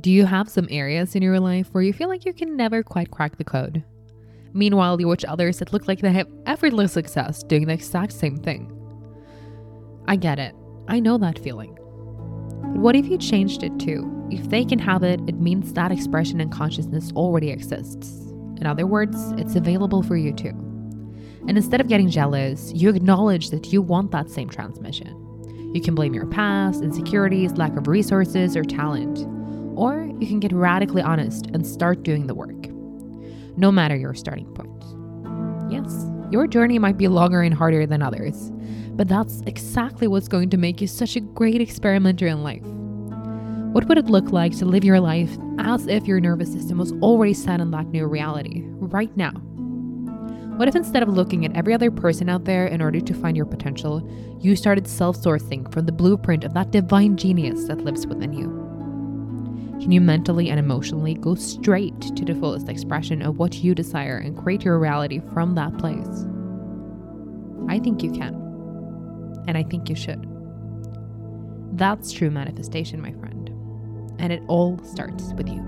Do you have some areas in your life where you feel like you can never quite crack the code? Meanwhile, you watch others that look like they have effortless success doing the exact same thing. I get it. I know that feeling. But what if you changed it too? If they can have it, it means that expression and consciousness already exists. In other words, it's available for you too. And instead of getting jealous, you acknowledge that you want that same transmission. You can blame your past, insecurities, lack of resources, or talent. Or you can get radically honest and start doing the work. No matter your starting point. Yes, your journey might be longer and harder than others, but that's exactly what's going to make you such a great experimenter in life. What would it look like to live your life as if your nervous system was already set in that new reality right now? What if instead of looking at every other person out there in order to find your potential, you started self sourcing from the blueprint of that divine genius that lives within you? Can you mentally and emotionally go straight to the fullest expression of what you desire and create your reality from that place? I think you can. And I think you should. That's true manifestation, my friend. And it all starts with you.